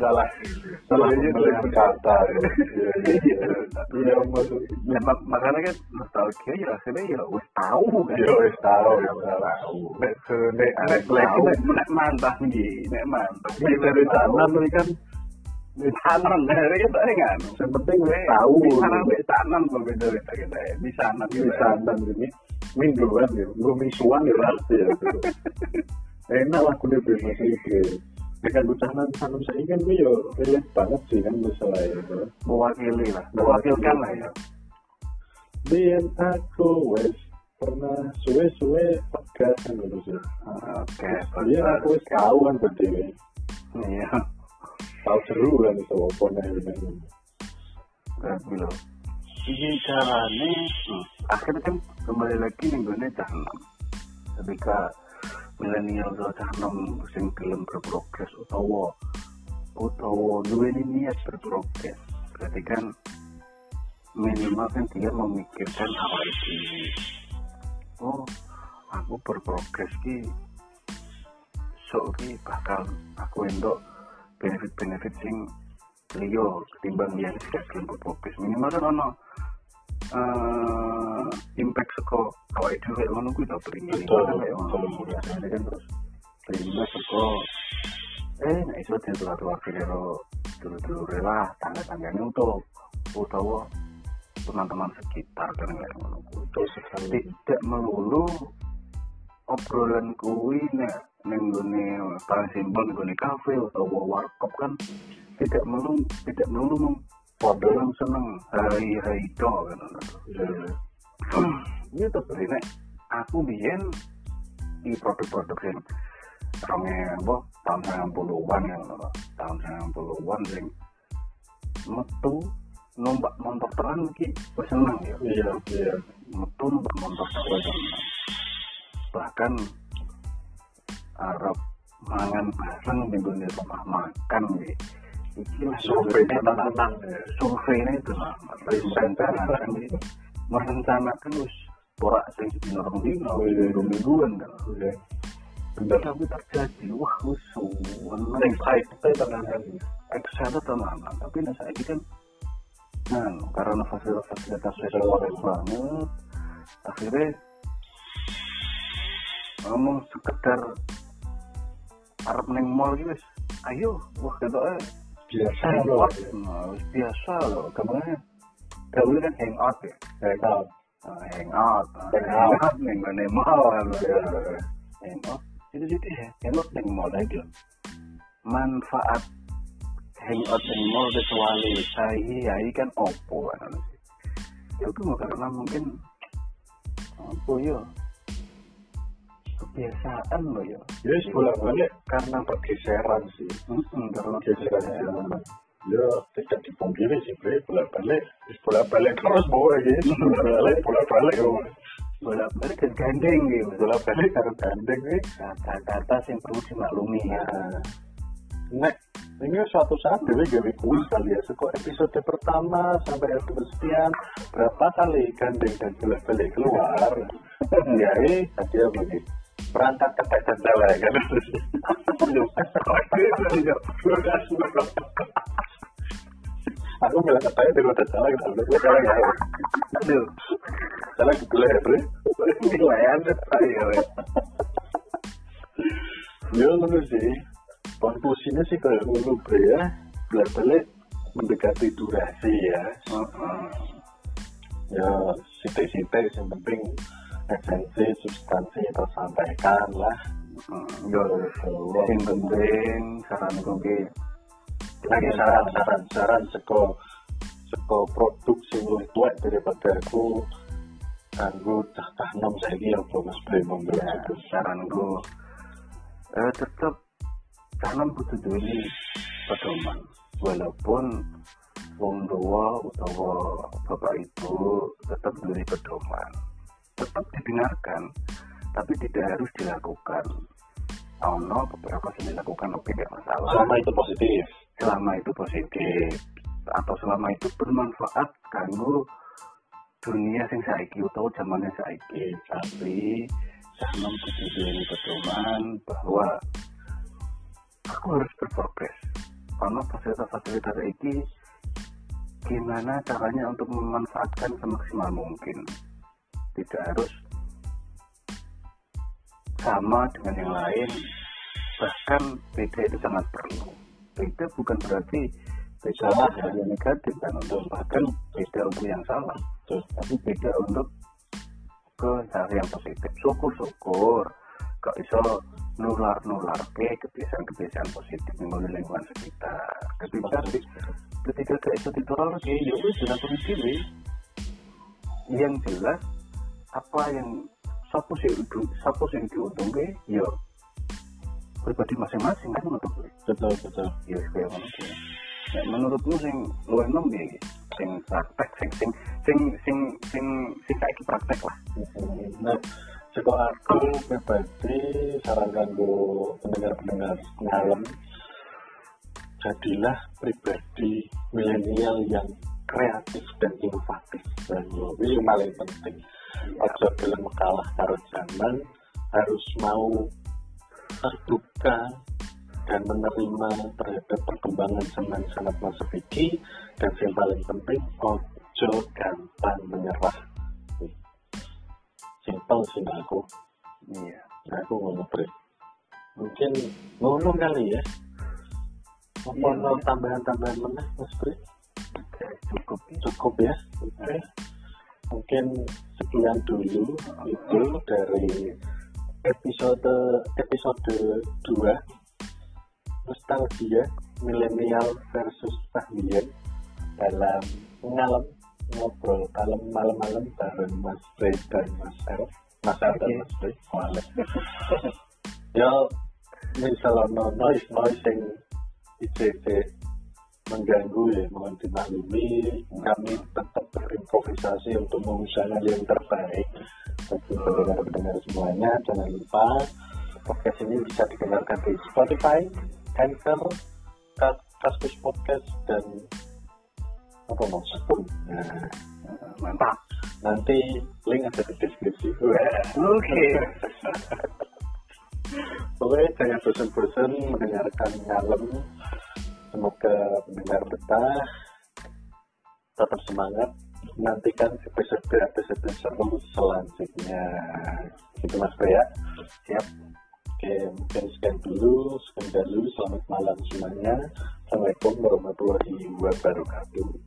salah salah pemilihan kata iya iya. Maksud Ya, mak- makanya kan nostalgia ya akhirnya ya wis tahu kan. ya wis tahu ya salah nek nek nek tahu nek mantap nih, nek mantap. nek dari ini kan Di tanam dari kita kan. yang penting wis tahu Di tanam di tanam beda kita. Di sana di tanam ini mingguan ya gue mingguan ya pasti ya enak lah kudu bebas itu dengan tanam tanam saya kan gue yo relate banget sih kan masalah itu mewakili lah, mewakilkan lah ya. Biar aku wes pernah suwe-suwe pegas kan gitu sih. Oke, Iya aku wes tahu kan berdiri. Iya, Tahu seru kan itu nih ini. berarti loh. Ini caranya, hmm, akhirnya kan kembali lagi nih gue tanam. Ketika milenial tanam sing gelem berprogres utawa utawa duweni niat berprogres. Berarti kan minimal kan dia memikirkan awal ini. Oh, aku berprogres ki so ki bakal aku entuk benefit-benefit sing liyo ketimbang dia tidak gelem berprogres minimal kan ono eh impact saka awake dhewe ngono kuwi to beringi Betul, kayak Biasanya kan terus beringi saka eh nek iso diatur-atur karo dulu-dulu rela tangga-tangganya untuk utawa teman-teman sekitar kan kayak ngono kuwi. Tidak melulu obrolan kuwi nek ning gone paling simpel gone kafe utawa warkop kan tidak melulu tidak melulu yang seneng hari-hari itu kan. Ini tuh nek aku biyen di produk-produk yang rongnya apa tahun 90-an yang tahun 90-an sing metu numpak montok terang wis seneng ya? Iya, iya. metu numpak montok terang bahkan Arab mangan bareng di rumah makan nih Survei tenan-tenan ya. survei itu lah merencanakan itu merencanakan wis ora sing dino rong dino minggu mingguan kan Iya. Bener. tapi terjadi wah suwen Excited tenan kan. excited tenan tapi nah saya kan nah karena fasilitas-fasilitas wis lores banget akhirnya ngomong sekedar arep neng mall gitu ayo wah ketoknya Biasa loh. wis biasa loh kemarin boleh kan hang out ya Ya kan. Nah, hang out nah, Hang hang out. out neng mana mall kan Iya. hang out itu situ ya hang out neng mall aja manfaat hang out neng mall kecuali saya kan opo kan ya itu karena mungkin apa ya kebiasaan loh ya Ya yes, bolak-balik karena pergeseran sih. Hmm, karena Pergeseran zaman. Ya tidak dipungkiri sih, Bre. Bolak-balik. Yes, bolak-balik terus bawa gitu. Bolak-balik, bolak-balik. ya. bolak balik dan gandeng gitu Bolak-balik karo gandeng nih. kata-kata yang perlu dimaklumi ya Nek, ini suatu saat dewe gawe kuis kali ya. Seko episode pertama sampai episode sekian berapa kali gandeng dan bolak-balik keluar. ya ini tadi apa nih? Perangkat ketek dan tewe kan. Aku bilang katanya dari udah salah kita udah salah ya. aduh Salah gitu lah ya, Bre. nilaian ayo Ya ngono sih. Konklusinya sih kayak ngono ya. Balik-balik mendekati durasi ya. Ya sitik-sitik yang penting esensi substansi tersampaikan lah. yo yang penting saran gue Lagi saran-saran saran seko seko produk sing luwih tuwek daripada aku. Kanggo nom saiki ya apa Mas Bre monggo ya saran gue eh, tetap tanam butuh dulu pedoman. Walaupun wong tua utawa bapak ibu tetap beli pedoman tetap didengarkan tapi tidak harus dilakukan. Ono beberapa yang dilakukan oke gak masalah. Selama itu positif. selama itu positif. Atau selama itu bermanfaat kanggo dunia sing saiki utawa zaman yang saiki. Tapi jangan kudu duweni pedoman bahwa aku harus berprogres. Karena fasilitas-fasilitas ini gimana caranya untuk memanfaatkan semaksimal mungkin tidak harus sama dengan yang lain. Bahkan beda itu sangat perlu. Beda bukan berarti beda hal yang negatif kan? Untuk bahkan beda untuk yang salah. Tapi beda untuk ke hal yang positif. Syukur-syukur kok iso nular-nular ke kebiasaan-kebiasaan positif di lingkungan sekitar. Ketika ketika ke iso ditular ya ya wis dilakoni dhewe yang jelas apa yang satu sih itu satu sih diuntung ke ya pribadi masing-masing kan menurut gue. Betul betul. Ya kayak mana nah, menurutmu sing lu enom ya sing praktek sing sing sing sing sing sing kayak praktek lah. Nah sekolah aku pribadi sarankan gue pendengar-pendengar ngalem jadilah pribadi milenial yang kreatif dan inovatif. Dan itu yang paling penting ojo gelem kalah karo zaman harus mau terbuka dan menerima terhadap perkembangan zaman sangat masa fikih dan yang paling penting ojo gampang menyerah. Simpel sih aku. Iya. Aku ngono Bre. mungkin ngono kali ya. Apa no tambahan-tambahan mana mas? Oke, cukup. Cukup ya? Oke mungkin sekian dulu itu dari episode episode 2 nostalgia milenial versus tahlian dalam ngalem ngobrol malam malam-malam bareng Mas Bre dan Mas El Mas El dan. Mas Wale. ya misalnya noise noise yang ICT mengganggu ya mohon dimaklumi kami tetap berimprovisasi untuk mengusahakan yang terbaik bagi pendengar-pendengar semuanya jangan lupa podcast ini bisa didengarkan di Spotify, Anchor, Kas- Kaskus Podcast dan apa mau Spoon. Nah, mantap. Nanti link ada di deskripsi. oke Pokoknya jangan bosan-bosan mendengarkan ngalem. Semoga pendengar betah, tetap semangat. Nantikan episode-episode seru selanjutnya. Itu Mas Brea. Siap. Oke, mungkin sekian dulu. Sekian dulu. Selamat malam semuanya. Assalamualaikum warahmatullahi wabarakatuh.